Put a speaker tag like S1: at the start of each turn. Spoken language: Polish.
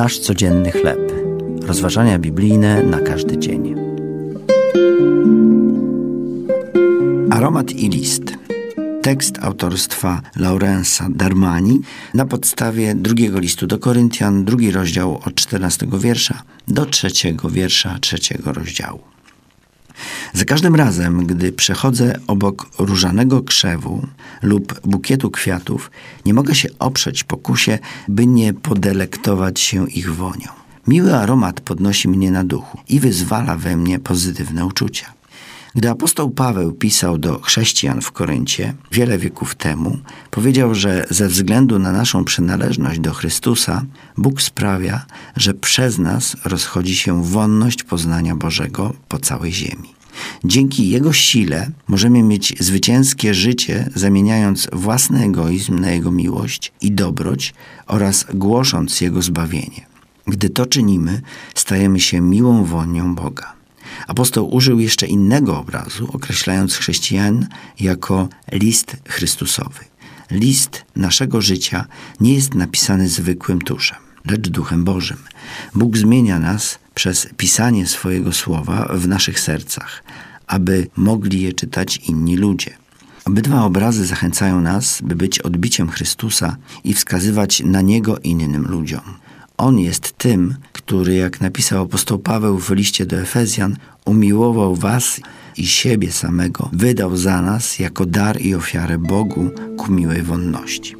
S1: Nasz codzienny chleb. Rozważania biblijne na każdy dzień. Aromat i list. Tekst autorstwa Laurensa Darmani na podstawie drugiego listu do Koryntian, drugi rozdział od 14 wiersza do trzeciego wiersza trzeciego rozdziału. Za każdym razem, gdy przechodzę obok różanego krzewu lub bukietu kwiatów, nie mogę się oprzeć pokusie, by nie podelektować się ich wonią. Miły aromat podnosi mnie na duchu i wyzwala we mnie pozytywne uczucia. Gdy apostoł Paweł pisał do chrześcijan w Koryncie wiele wieków temu, powiedział, że ze względu na naszą przynależność do Chrystusa, Bóg sprawia, że przez nas rozchodzi się wonność poznania Bożego po całej ziemi. Dzięki Jego sile możemy mieć zwycięskie życie, zamieniając własny egoizm na Jego miłość i dobroć oraz głosząc Jego zbawienie. Gdy to czynimy, stajemy się miłą wonią Boga. Apostoł użył jeszcze innego obrazu, określając chrześcijan jako list Chrystusowy. List naszego życia nie jest napisany zwykłym tuszem, lecz duchem Bożym. Bóg zmienia nas przez pisanie swojego słowa w naszych sercach, aby mogli je czytać inni ludzie. Obydwa obrazy zachęcają nas, by być odbiciem Chrystusa i wskazywać na Niego innym ludziom. On jest tym, który, jak napisał apostoł Paweł w liście do Efezjan, umiłował was i siebie samego, wydał za nas jako dar i ofiarę Bogu ku miłej wonności.